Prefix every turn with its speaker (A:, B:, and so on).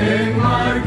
A: in my